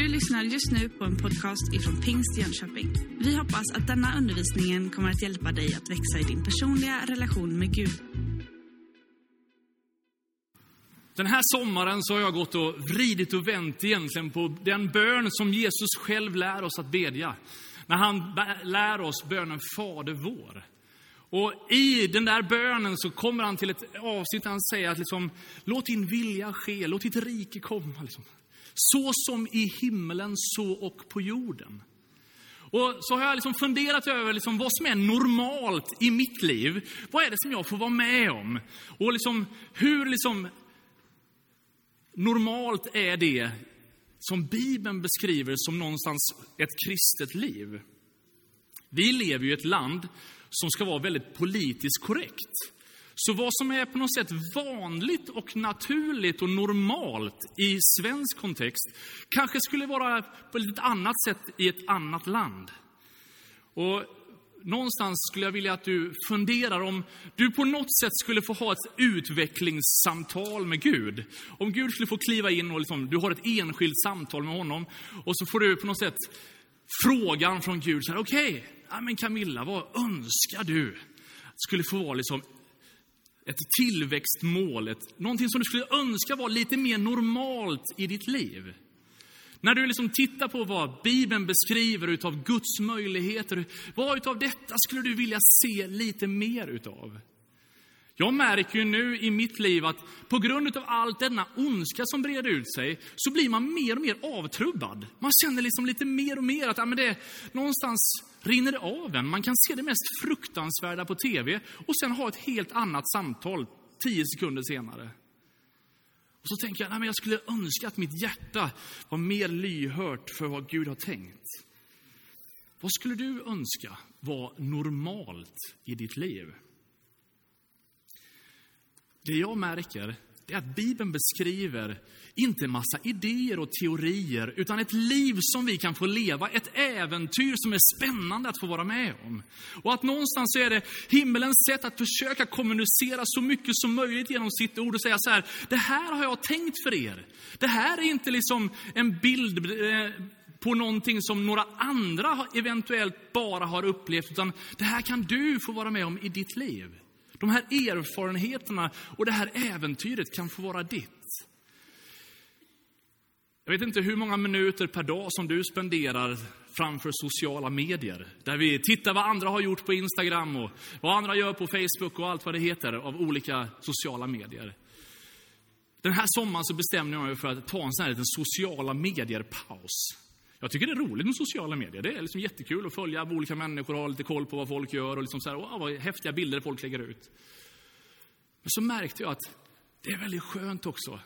Du lyssnar just nu på en podcast ifrån Pingst Jönköping. Vi hoppas att denna undervisning kommer att hjälpa dig att växa i din personliga relation med Gud. Den här sommaren så har jag gått och vridit och vänt egentligen på den bön som Jesus själv lär oss att bedja. När han lär oss bönen Fader vår. Och i den där bönen så kommer han till ett avsnitt där han säger att liksom, låt din vilja ske, låt ditt rike komma. Liksom. Så som i himmelen, så och på jorden. Och så har jag liksom funderat över liksom vad som är normalt i mitt liv. Vad är det som jag får vara med om? Och liksom, hur liksom normalt är det som Bibeln beskriver som någonstans ett kristet liv? Vi lever ju i ett land som ska vara väldigt politiskt korrekt. Så vad som är på något sätt vanligt och naturligt och normalt i svensk kontext kanske skulle vara på ett annat sätt i ett annat land. Och någonstans skulle jag vilja att du funderar om du på något sätt skulle få ha ett utvecklingssamtal med Gud. Om Gud skulle få kliva in och liksom, du har ett enskilt samtal med honom och så får du på något sätt frågan från Gud. Okej, okay, ja, men Camilla, vad önskar du skulle få vara liksom ett tillväxtmål, ett, någonting som du skulle önska var lite mer normalt i ditt liv. När du liksom tittar på vad Bibeln beskriver utav Guds möjligheter, vad utav detta skulle du vilja se lite mer utav? Jag märker ju nu i mitt liv att på grund av all denna ondska som breder ut sig, så blir man mer och mer avtrubbad. Man känner liksom lite mer och mer att ja, men det, någonstans rinner det av en. Man kan se det mest fruktansvärda på tv och sen ha ett helt annat samtal tio sekunder senare. Och så tänker jag, nej, men jag skulle önska att mitt hjärta var mer lyhört för vad Gud har tänkt. Vad skulle du önska var normalt i ditt liv? Det jag märker är att Bibeln beskriver inte en massa idéer och teorier, utan ett liv som vi kan få leva, ett äventyr som är spännande att få vara med om. Och att någonstans är det himmelens sätt att försöka kommunicera så mycket som möjligt genom sitt ord och säga så här, det här har jag tänkt för er. Det här är inte liksom en bild eh, på någonting som några andra eventuellt bara har upplevt, utan det här kan du få vara med om i ditt liv. De här erfarenheterna och det här äventyret kan få vara ditt. Jag vet inte hur många minuter per dag som du spenderar framför sociala medier. Där vi tittar vad andra har gjort på Instagram och vad andra gör på Facebook och allt vad det heter av olika sociala medier. Den här sommaren så bestämde jag mig för att ta en sån här liten sociala medier-paus. Jag tycker det är roligt med sociala medier. Det är liksom jättekul att följa olika människor och ha lite koll på vad folk gör och liksom så här, wow, vad häftiga bilder folk lägger ut. Men så märkte jag att det är väldigt skönt också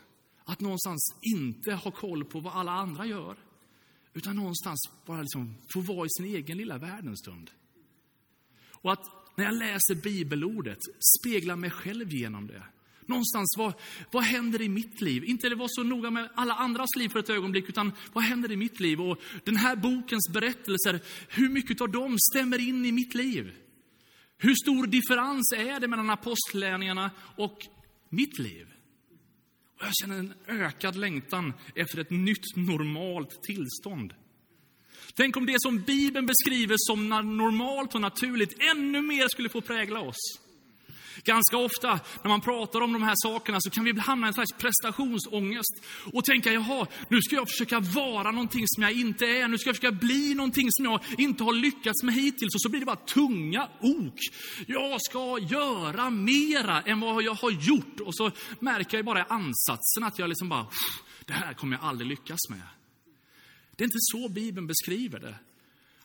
att någonstans inte ha koll på vad alla andra gör. Utan någonstans bara liksom få vara i sin egen lilla värld en stund. Och att när jag läser bibelordet spegla mig själv genom det. Någonstans, vad, vad händer i mitt liv? Inte det var så noga med alla andras liv för ett ögonblick, utan vad händer i mitt liv? Och den här bokens berättelser, hur mycket av dem stämmer in i mitt liv? Hur stor differens är det mellan apostlärningarna och mitt liv? Och jag känner en ökad längtan efter ett nytt normalt tillstånd. Tänk om det som Bibeln beskriver som normalt och naturligt ännu mer skulle få prägla oss. Ganska ofta när man pratar om de här sakerna så kan vi hamna i en slags prestationsångest och tänka, jaha, nu ska jag försöka vara någonting som jag inte är. Nu ska jag försöka bli någonting som jag inte har lyckats med hittills. Och så blir det bara tunga ok. Jag ska göra mera än vad jag har gjort. Och så märker jag bara i ansatsen att jag liksom bara, det här kommer jag aldrig lyckas med. Det är inte så Bibeln beskriver det.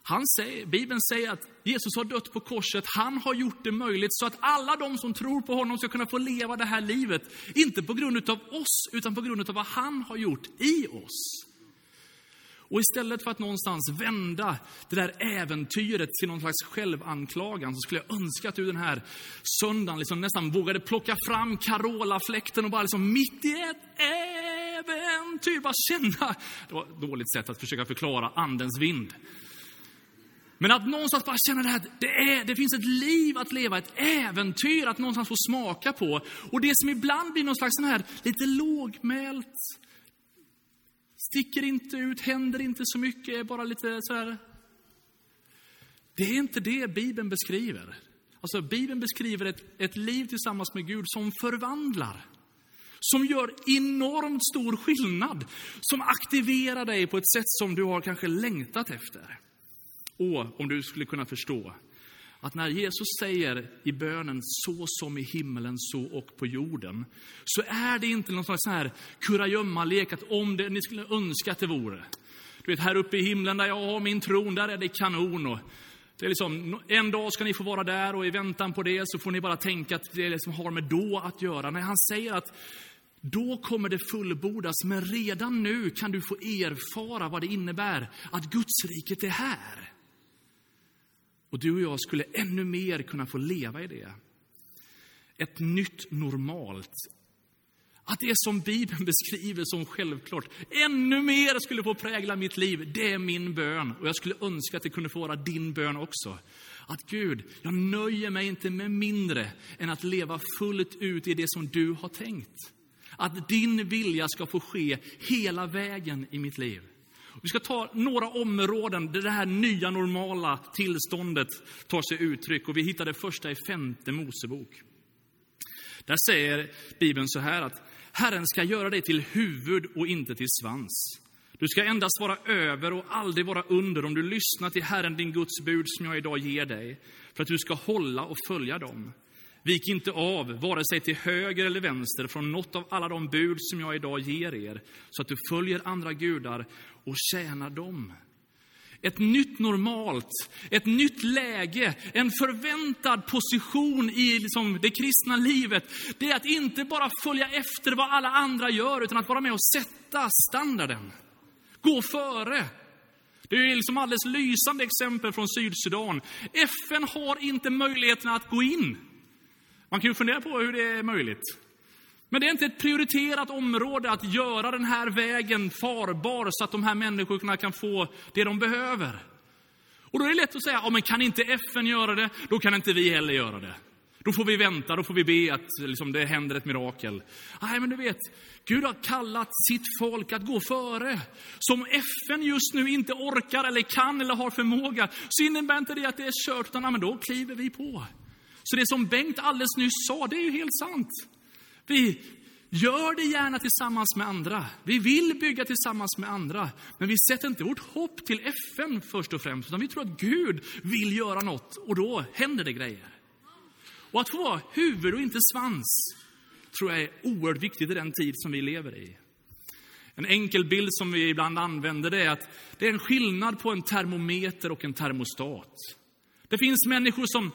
Han säger, Bibeln säger att Jesus har dött på korset. Han har gjort det möjligt så att alla de som tror på honom ska kunna få leva det här livet. Inte på grund av oss, utan på grund av vad han har gjort i oss. Och istället för att någonstans vända det där äventyret till någon slags självanklagan så skulle jag önska att du den här söndagen liksom nästan vågade plocka fram Carola-fläkten och bara liksom mitt i ett äventyr bara känna. Det var ett dåligt sätt att försöka förklara andens vind. Men att någonstans bara känna det här, det, är, det finns ett liv att leva, ett äventyr att någonstans få smaka på. Och det som ibland blir någon slags sån här lite lågmält, sticker inte ut, händer inte så mycket, är bara lite så här. Det är inte det Bibeln beskriver. Alltså Bibeln beskriver ett, ett liv tillsammans med Gud som förvandlar. Som gör enormt stor skillnad. Som aktiverar dig på ett sätt som du har kanske längtat efter. Åh, om du skulle kunna förstå att när Jesus säger i bönen så som i himmelen, så och på jorden, så är det inte någon slags här kurragömmalek att om det, ni skulle önska att det vore. Du vet, här uppe i himlen där jag har min tron, där är det kanon. Och det är liksom, en dag ska ni få vara där och i väntan på det så får ni bara tänka att det liksom har med då att göra. När han säger att då kommer det fullbordas, men redan nu kan du få erfara vad det innebär att Guds riket är här. Och du och jag skulle ännu mer kunna få leva i det. Ett nytt normalt. Att det som Bibeln beskriver som självklart, ännu mer skulle få prägla mitt liv. Det är min bön. Och jag skulle önska att det kunde få vara din bön också. Att Gud, jag nöjer mig inte med mindre än att leva fullt ut i det som du har tänkt. Att din vilja ska få ske hela vägen i mitt liv. Vi ska ta några områden där det här nya normala tillståndet tar sig uttryck. Och vi hittar det första i femte Mosebok. Där säger Bibeln så här att Herren ska göra dig till huvud och inte till svans. Du ska endast vara över och aldrig vara under om du lyssnar till Herren din Guds bud som jag idag ger dig, för att du ska hålla och följa dem. Vik inte av, vare sig till höger eller vänster, från något av alla de bud som jag idag ger er, så att du följer andra gudar och tjänar dem. Ett nytt normalt, ett nytt läge, en förväntad position i liksom det kristna livet. Det är att inte bara följa efter vad alla andra gör, utan att vara med och sätta standarden. Gå före. Det är liksom alldeles lysande exempel från Sydsudan. FN har inte möjligheten att gå in. Man kan ju fundera på hur det är möjligt. Men det är inte ett prioriterat område att göra den här vägen farbar så att de här människorna kan få det de behöver. Och då är det lätt att säga, ja men kan inte FN göra det, då kan inte vi heller göra det. Då får vi vänta, då får vi be att liksom, det händer ett mirakel. Nej, men du vet, Gud har kallat sitt folk att gå före. Som FN just nu inte orkar eller kan eller har förmåga, så innebär inte det att det är kört, utan men då kliver vi på. Så det som Bengt alldeles nyss sa, det är ju helt sant. Vi gör det gärna tillsammans med andra. Vi vill bygga tillsammans med andra. Men vi sätter inte vårt hopp till FN först och främst, utan vi tror att Gud vill göra något och då händer det grejer. Och att få vara huvud och inte svans tror jag är oerhört viktigt i den tid som vi lever i. En enkel bild som vi ibland använder det är att det är en skillnad på en termometer och en termostat. Det finns människor som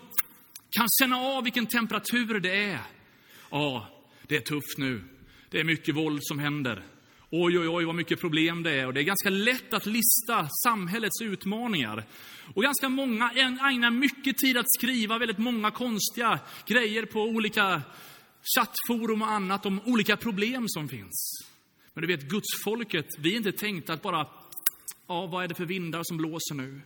kan känna av vilken temperatur det är. Ja, det är tufft nu. Det är mycket våld som händer. Oj, oj, oj, vad mycket problem det är. Och det är ganska lätt att lista samhällets utmaningar. Och ganska många ägnar mycket tid att skriva väldigt många konstiga grejer på olika chattforum och annat om olika problem som finns. Men du vet, gudsfolket, vi är inte tänkta att bara, ja, vad är det för vindar som blåser nu?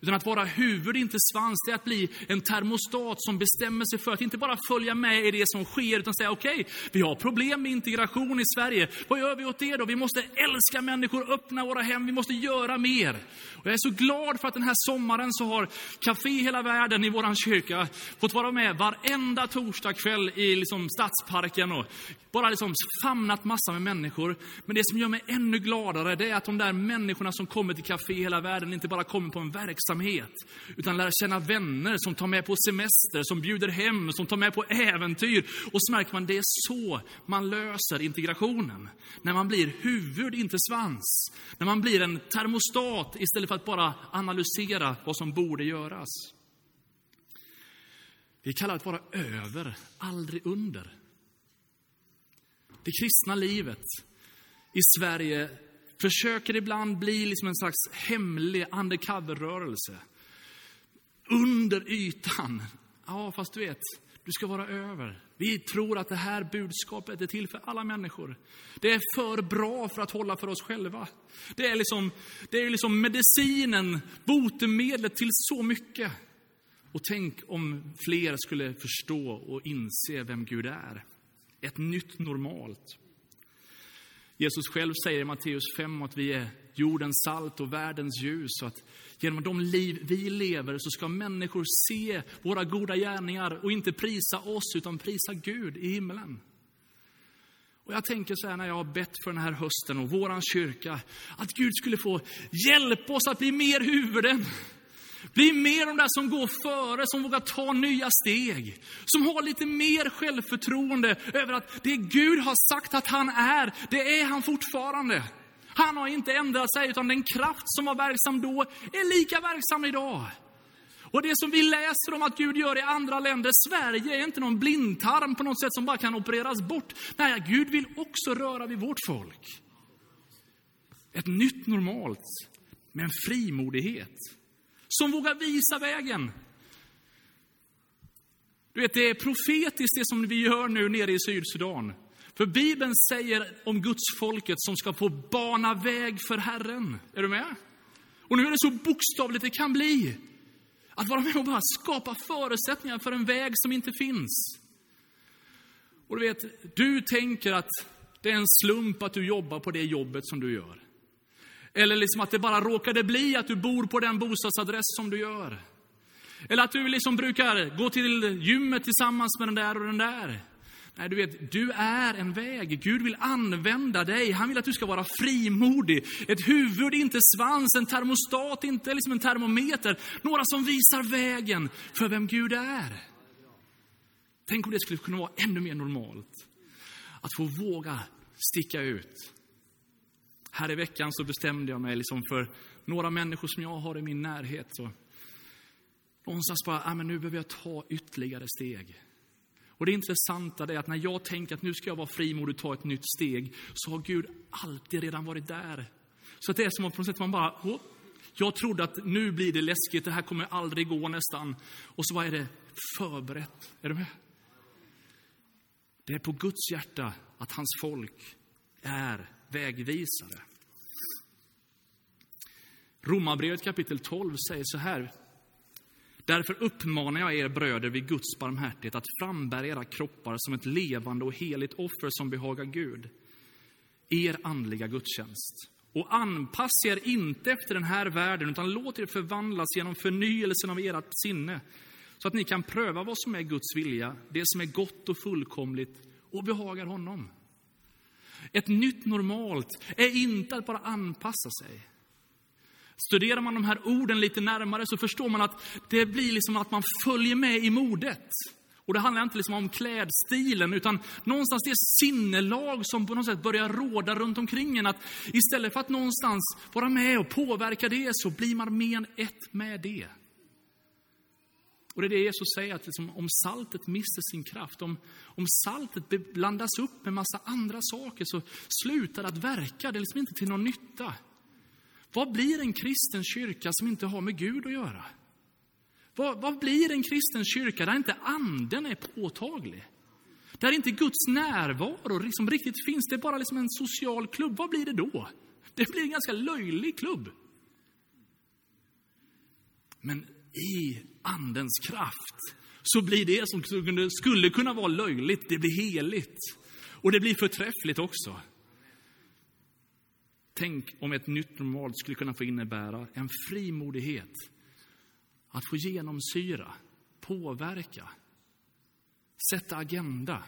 Utan att vara huvud, inte svans, det är att bli en termostat som bestämmer sig för att inte bara följa med i det som sker, utan säga okej, okay, vi har problem med integration i Sverige. Vad gör vi åt det då? Vi måste älska människor, öppna våra hem, vi måste göra mer. Och jag är så glad för att den här sommaren så har Café Hela Världen i våran kyrka fått vara med varenda torsdagkväll i liksom stadsparken och bara liksom famnat massa med människor. Men det som gör mig ännu gladare, det är att de där människorna som kommer till Café Hela Världen inte bara kommer på en verksamhet, tacksamhet, utan lära känna vänner som tar med på semester, som bjuder hem, som tar med på äventyr. Och så märker man, det är så man löser integrationen. När man blir huvud, inte svans. När man blir en termostat istället för att bara analysera vad som borde göras. Vi kallar det att vara över, aldrig under. Det kristna livet i Sverige försöker ibland bli liksom en slags hemlig undercover-rörelse. Under ytan. Ja, fast du vet, du ska vara över. Vi tror att det här budskapet är till för alla människor. Det är för bra för att hålla för oss själva. Det är liksom, det är liksom medicinen, botemedlet till så mycket. Och tänk om fler skulle förstå och inse vem Gud är. Ett nytt normalt. Jesus själv säger i Matteus 5 att vi är jordens salt och världens ljus. Och att genom de liv vi lever så ska människor se våra goda gärningar och inte prisa oss utan prisa Gud i himlen. Och jag tänker så här när jag har bett för den här hösten och våran kyrka, att Gud skulle få hjälpa oss att bli mer huvuden. Bli mer de där som går före, som vågar ta nya steg. Som har lite mer självförtroende över att det Gud har sagt att han är, det är han fortfarande. Han har inte ändrat sig, utan den kraft som var verksam då är lika verksam idag. Och det som vi läser om att Gud gör i andra länder, Sverige är inte någon blindtarm på något sätt som bara kan opereras bort. Nej, Gud vill också röra vid vårt folk. Ett nytt normalt, med en frimodighet. Som vågar visa vägen. Du vet, det är profetiskt det som vi gör nu nere i Sydsudan. För Bibeln säger om Guds folket som ska få bana väg för Herren. Är du med? Och nu är det så bokstavligt det kan bli. Att vara med och bara skapa förutsättningar för en väg som inte finns. Och du vet, du tänker att det är en slump att du jobbar på det jobbet som du gör. Eller liksom att det bara råkade bli att du bor på den bostadsadress som du gör. Eller att du liksom brukar gå till gymmet tillsammans med den där och den där. Nej, du vet, du är en väg. Gud vill använda dig. Han vill att du ska vara frimodig. Ett huvud, inte svans. En termostat, inte liksom en termometer. Några som visar vägen för vem Gud är. Tänk om det skulle kunna vara ännu mer normalt. Att få våga sticka ut. Här i veckan så bestämde jag mig liksom för några människor som jag har i min närhet. Så någonstans bara, ah, men nu behöver jag ta ytterligare steg. Och det intressanta är att när jag tänker att nu ska jag vara frimodig och ta ett nytt steg, så har Gud alltid redan varit där. Så att det är som att på något sätt man bara, oh, jag trodde att nu blir det läskigt, det här kommer aldrig gå nästan. Och så vad är det förberett. Är du med? Det är på Guds hjärta att hans folk är vägvisare. Romarbrevet kapitel 12 säger så här. Därför uppmanar jag er bröder vid Guds barmhärtighet att frambära era kroppar som ett levande och heligt offer som behagar Gud, er andliga gudstjänst. Och anpassa er inte efter den här världen, utan låt er förvandlas genom förnyelsen av ert sinne, så att ni kan pröva vad som är Guds vilja, det som är gott och fullkomligt och behagar honom. Ett nytt normalt är inte att bara anpassa sig. Studerar man de här orden lite närmare så förstår man att det blir liksom att man följer med i modet. Och det handlar inte liksom om klädstilen, utan någonstans det sinnelag som på något sätt börjar råda runt omkring en. Att istället för att någonstans vara med och påverka det, så blir man mer än ett med det. Och det är det Jesus säger, att liksom, om saltet mister sin kraft, om, om saltet blandas upp med massa andra saker, så slutar det att verka. Det är liksom inte till någon nytta. Vad blir en kristen kyrka som inte har med Gud att göra? Vad, vad blir en kristen kyrka där inte anden är påtaglig? Där inte Guds närvaro liksom riktigt finns, det är bara liksom en social klubb. Vad blir det då? Det blir en ganska löjlig klubb. Men i andens kraft så blir det som skulle kunna vara löjligt, det blir heligt. Och det blir förträffligt också. Tänk om ett nytt normalt skulle kunna få innebära en frimodighet att få genomsyra, påverka, sätta agenda,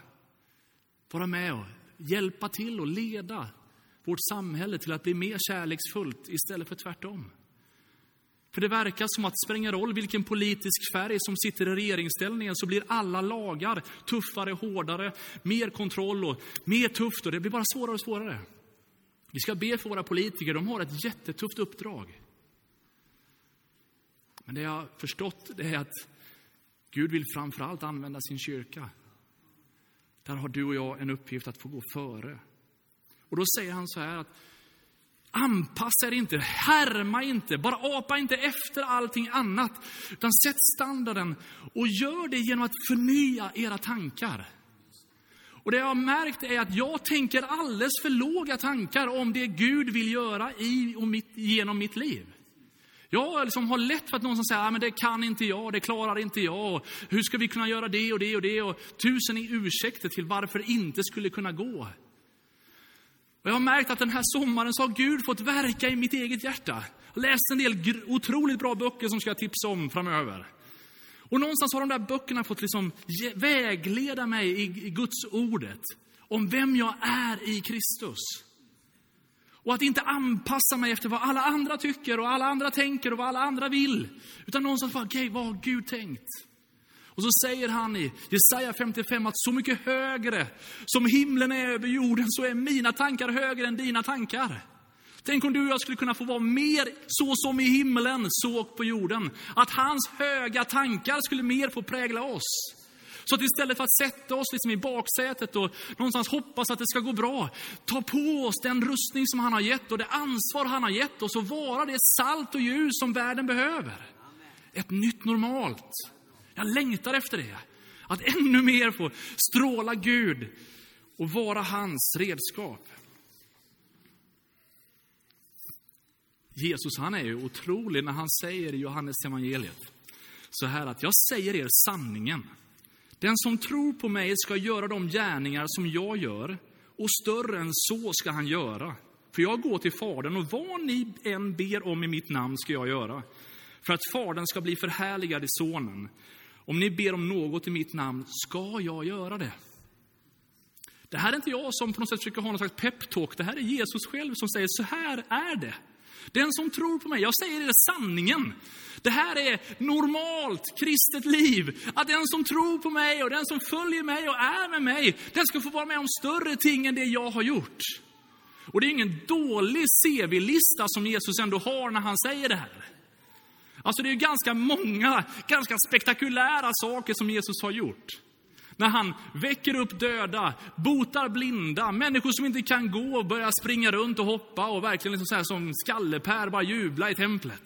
vara med och hjälpa till och leda vårt samhälle till att bli mer kärleksfullt istället för tvärtom. För det verkar som att det spelar ingen roll vilken politisk färg som sitter i regeringsställningen så blir alla lagar tuffare, hårdare, mer kontroll och mer tufft och det blir bara svårare och svårare. Vi ska be för våra politiker, de har ett jättetufft uppdrag. Men det jag har förstått det är att Gud vill framför allt använda sin kyrka. Där har du och jag en uppgift att få gå före. Och då säger han så här att anpassa er inte, härma inte, bara apa inte efter allting annat. Utan sätt standarden och gör det genom att förnya era tankar. Och det jag har märkt är att jag tänker alldeles för låga tankar om det Gud vill göra i och mitt, genom mitt liv. Jag liksom har lätt för att någon som säger, ah, men det kan inte jag, det klarar inte jag. Hur ska vi kunna göra det och det och det? Och tusen ursäkter till varför det inte skulle kunna gå. Och jag har märkt att den här sommaren så har Gud fått verka i mitt eget hjärta. Jag har läst en del otroligt bra böcker som ska jag tipsa om framöver. Och någonstans har de där böckerna fått liksom vägleda mig i, i Guds ordet om vem jag är i Kristus. Och att inte anpassa mig efter vad alla andra tycker och alla andra tänker och vad alla andra vill. Utan någonstans bara, okej, okay, vad har Gud tänkt? Och så säger han i Jesaja 55 att så mycket högre som himlen är över jorden så är mina tankar högre än dina tankar. Tänk om du och jag skulle kunna få vara mer så som i himlen, så och på jorden. Att hans höga tankar skulle mer få prägla oss. Så att istället för att sätta oss liksom i baksätet och någonstans hoppas att det ska gå bra, ta på oss den rustning som han har gett och det ansvar han har gett oss och vara det salt och ljus som världen behöver. Ett nytt normalt. Jag längtar efter det. Att ännu mer få stråla Gud och vara hans redskap. Jesus han är ju otrolig när han säger i Johannes evangeliet så här att jag säger er sanningen. Den som tror på mig ska göra de gärningar som jag gör och större än så ska han göra. För jag går till Fadern och vad ni än ber om i mitt namn ska jag göra. För att Fadern ska bli förhärligad i Sonen. Om ni ber om något i mitt namn ska jag göra det. Det här är inte jag som på något sätt försöker ha någon slags peptalk. Det här är Jesus själv som säger så här är det. Den som tror på mig, jag säger er sanningen. Det här är normalt kristet liv. Att den som tror på mig och den som följer mig och är med mig, den ska få vara med om större ting än det jag har gjort. Och det är ingen dålig CV-lista som Jesus ändå har när han säger det här. Alltså det är ganska många, ganska spektakulära saker som Jesus har gjort. När han väcker upp döda, botar blinda, människor som inte kan gå börjar springa runt och hoppa och verkligen liksom så här som skallepär bara jubla i templet.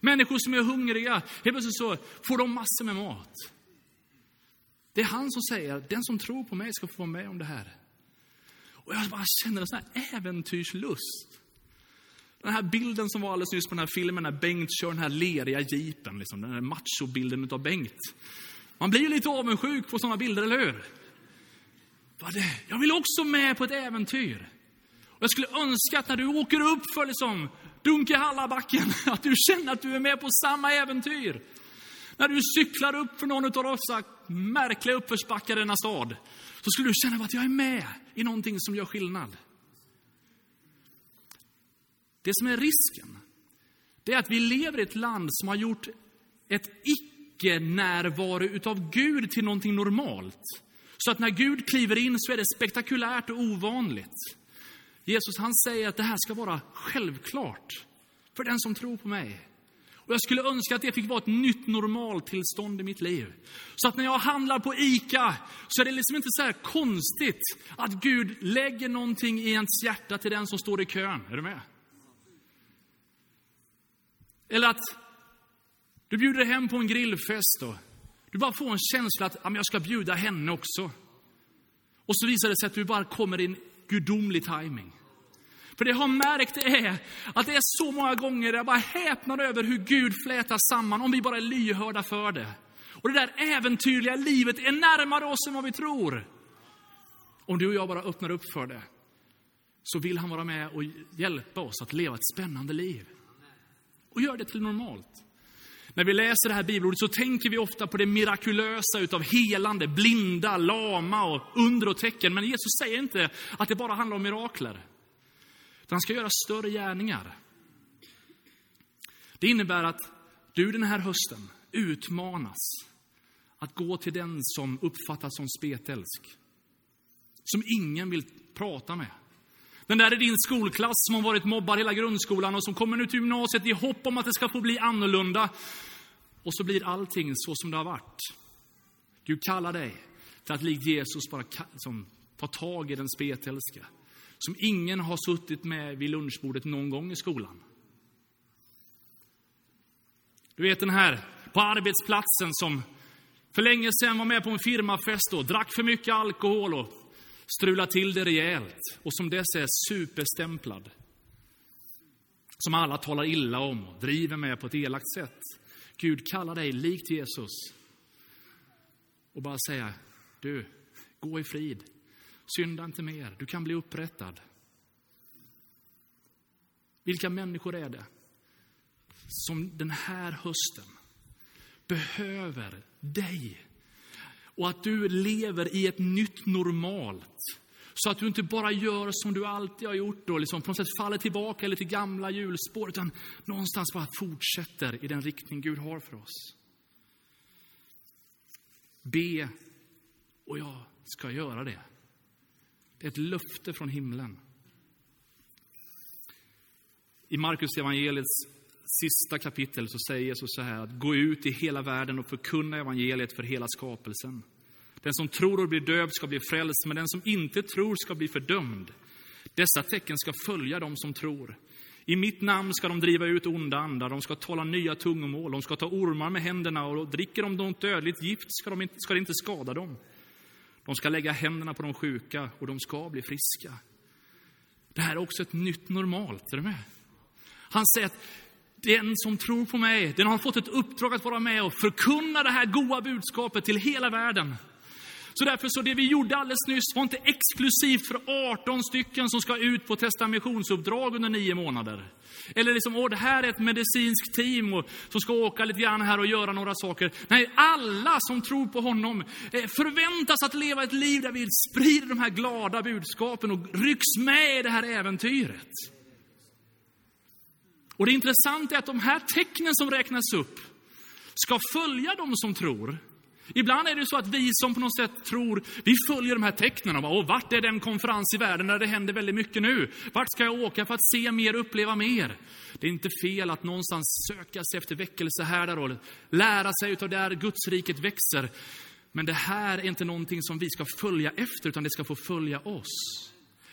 Människor som är hungriga, helt plötsligt så får de massor med mat. Det är han som säger, den som tror på mig ska få vara med om det här. Och jag bara känner en sån här äventyrslust. Den här bilden som var alldeles nyss på den här filmen när Bengt kör den här leriga jeepen, liksom, den här machobilden av Bengt. Man blir ju lite avundsjuk på sådana bilder, eller hur? Jag vill också med på ett äventyr. Och jag skulle önska att när du åker upp för liksom Dunkehallabacken, att du känner att du är med på samma äventyr. När du cyklar upp för någon av dessa märkliga uppförsbackar i denna stad, så skulle du känna att jag är med i någonting som gör skillnad. Det som är risken, det är att vi lever i ett land som har gjort ett icke-närvaro utav Gud till någonting normalt. Så att när Gud kliver in så är det spektakulärt och ovanligt. Jesus han säger att det här ska vara självklart för den som tror på mig. Och jag skulle önska att det fick vara ett nytt normaltillstånd i mitt liv. Så att när jag handlar på ICA så är det liksom inte så här konstigt att Gud lägger någonting i ens hjärta till den som står i kön. Är du med? Eller att du bjuder hem på en grillfest och du bara får en känsla att jag ska bjuda henne också. Och så visar det sig att du bara kommer i en gudomlig timing. För det jag har märkt är att det är så många gånger jag bara häpnar över hur Gud flätar samman om vi bara är lyhörda för det. Och det där äventyrliga livet är närmare oss än vad vi tror. Om du och jag bara öppnar upp för det, så vill han vara med och hjälpa oss att leva ett spännande liv. Och gör det till normalt. När vi läser det här bibelordet så tänker vi ofta på det mirakulösa utav helande, blinda, lama och under och tecken. Men Jesus säger inte att det bara handlar om mirakler. Han ska göra större gärningar. Det innebär att du den här hösten utmanas att gå till den som uppfattas som spetälsk. Som ingen vill prata med. Den där är din skolklass som har varit mobbad hela grundskolan och som kommer nu till gymnasiet i hopp om att det ska få bli annorlunda. Och så blir allting så som det har varit. Du kallar dig till att likt Jesus bara som, ta tag i den spetälska. Som ingen har suttit med vid lunchbordet någon gång i skolan. Du vet den här på arbetsplatsen som för länge sedan var med på en firmafest och drack för mycket alkohol och strulat till det rejält och som dess är superstämplad. Som alla talar illa om och driver med på ett elakt sätt. Gud kallar dig likt Jesus och bara säga, du, gå i frid. Synda inte mer, du kan bli upprättad. Vilka människor är det som den här hösten behöver dig? Och att du lever i ett nytt normalt. Så att du inte bara gör som du alltid har gjort och liksom på något sätt faller tillbaka eller till gamla hjulspår, utan någonstans bara fortsätter i den riktning Gud har för oss. Be, och jag ska göra det. Det är ett löfte från himlen. I Markus evangeliets sista kapitel så säger Jesus så här att gå ut i hela världen och förkunna evangeliet för hela skapelsen. Den som tror och blir döpt ska bli frälst, men den som inte tror ska bli fördömd. Dessa tecken ska följa dem som tror. I mitt namn ska de driva ut onda andar, de ska tala nya tungomål, de ska ta ormar med händerna och dricker de något dödligt gift ska, de inte, ska det inte skada dem. De ska lägga händerna på de sjuka och de ska bli friska. Det här är också ett nytt normalt, är du med? Han säger att den som tror på mig, den har fått ett uppdrag att vara med och förkunna det här goda budskapet till hela världen. Så därför så det vi gjorde alldeles nyss var inte exklusivt för 18 stycken som ska ut på testa missionsuppdrag under nio månader. Eller liksom, åh, det här är ett medicinskt team och, som ska åka lite grann här och göra några saker. Nej, alla som tror på honom eh, förväntas att leva ett liv där vi sprider de här glada budskapen och rycks med i det här äventyret. Och det intressanta är att de här tecknen som räknas upp ska följa de som tror. Ibland är det så att vi som på något sätt tror, vi följer de här tecknen och bara, Åh, vart är den konferens i världen där det händer väldigt mycket nu? Vart ska jag åka för att se mer, uppleva mer? Det är inte fel att någonstans söka sig efter väckelse här där och lära sig av där Gudsriket växer. Men det här är inte någonting som vi ska följa efter, utan det ska få följa oss.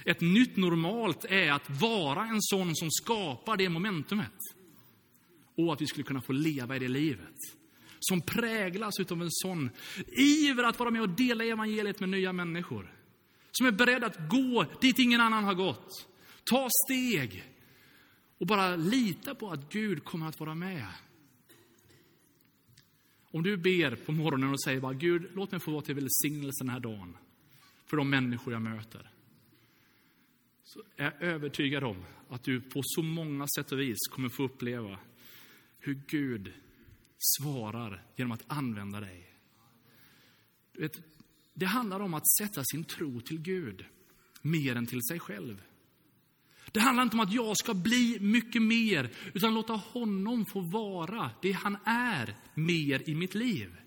Ett nytt normalt är att vara en sån som skapar det momentumet. Och att vi skulle kunna få leva i det livet. Som präglas av en sån iver att vara med och dela evangeliet med nya människor. Som är beredd att gå dit ingen annan har gått. Ta steg. Och bara lita på att Gud kommer att vara med. Om du ber på morgonen och säger bara Gud, låt mig få vara till välsignelse den här dagen. För de människor jag möter så är jag övertygad om att du på så många sätt och vis kommer få uppleva hur Gud svarar genom att använda dig. Vet, det handlar om att sätta sin tro till Gud mer än till sig själv. Det handlar inte om att jag ska bli mycket mer, utan låta honom få vara det han är mer i mitt liv.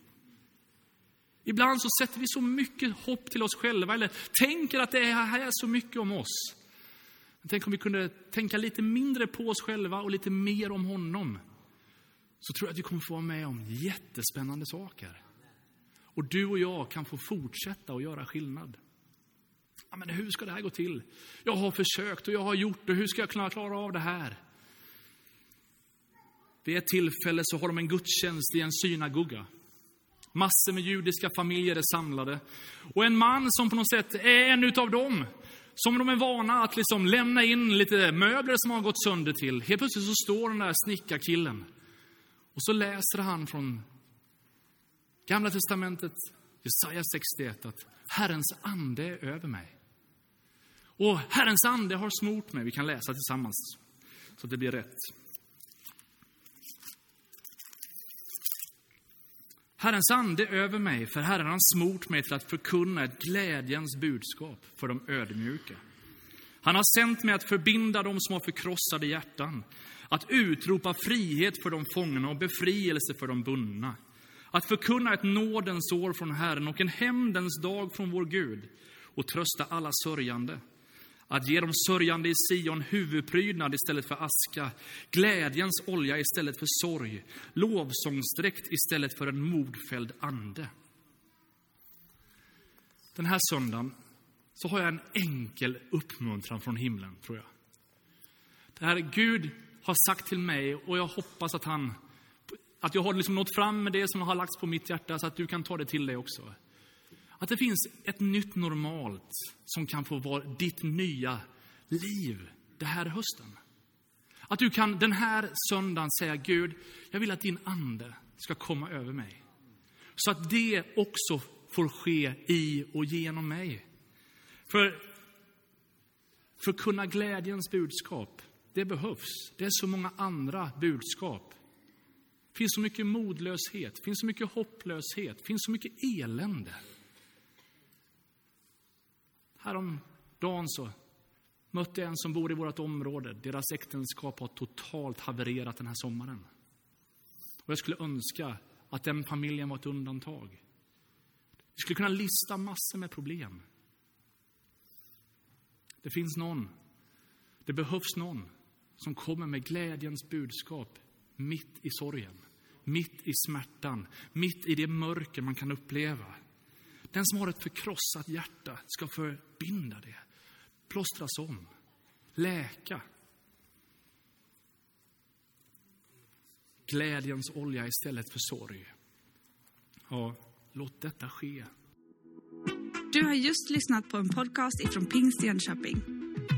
Ibland så sätter vi så mycket hopp till oss själva, eller tänker att det här är så mycket om oss. Tänk om vi kunde tänka lite mindre på oss själva och lite mer om honom. Så tror jag att vi kommer få vara med om jättespännande saker. Och du och jag kan få fortsätta att göra skillnad. Ja, men hur ska det här gå till? Jag har försökt och jag har gjort det. Hur ska jag kunna klara av det här? Vid ett tillfälle så har de en gudstjänst i en synagoga. Massor med judiska familjer är samlade. Och en man som på något sätt är en utav dem, som de är vana att liksom lämna in lite möbler som har gått sönder till. Helt plötsligt så står den där snickarkillen och så läser han från Gamla Testamentet, Jesaja 61, att Herrens ande är över mig. Och Herrens ande har smort mig. Vi kan läsa tillsammans så att det blir rätt. Herrens ande över mig, för Herren har smort mig till att förkunna ett glädjens budskap för de ödmjuka. Han har sänt mig att förbinda dem som har förkrossade hjärtan, att utropa frihet för de fångna och befrielse för de bundna. Att förkunna ett nådens år från Herren och en hämndens dag från vår Gud och trösta alla sörjande att ge de sörjande i Sion huvudprydnad istället för aska, glädjens olja istället för sorg, lovsångsdräkt istället för en modfälld ande. Den här söndagen så har jag en enkel uppmuntran från himlen, tror jag. Det här Gud har sagt till mig och jag hoppas att han att jag har liksom nått fram med det som har lagts på mitt hjärta så att du kan ta det till dig också. Att det finns ett nytt normalt som kan få vara ditt nya liv det här hösten. Att du kan den här söndagen säga Gud, jag vill att din ande ska komma över mig. Så att det också får ske i och genom mig. För, för kunna glädjens budskap Det behövs. Det är så många andra budskap. Det finns så mycket modlöshet, finns så mycket hopplöshet, finns så mycket elände. Häromdagen så mötte jag en som bor i vårt område. Deras äktenskap har totalt havererat den här sommaren. Och jag skulle önska att den familjen var ett undantag. Vi skulle kunna lista massor med problem. Det finns någon, det behövs någon som kommer med glädjens budskap mitt i sorgen, mitt i smärtan, mitt i det mörker man kan uppleva. Den som har ett förkrossat hjärta ska förbinda det, plåstras om, läka. Glädjens olja istället för sorg. Ja, låt detta ske. Du har just lyssnat på en podcast ifrån Pingst Jönköping.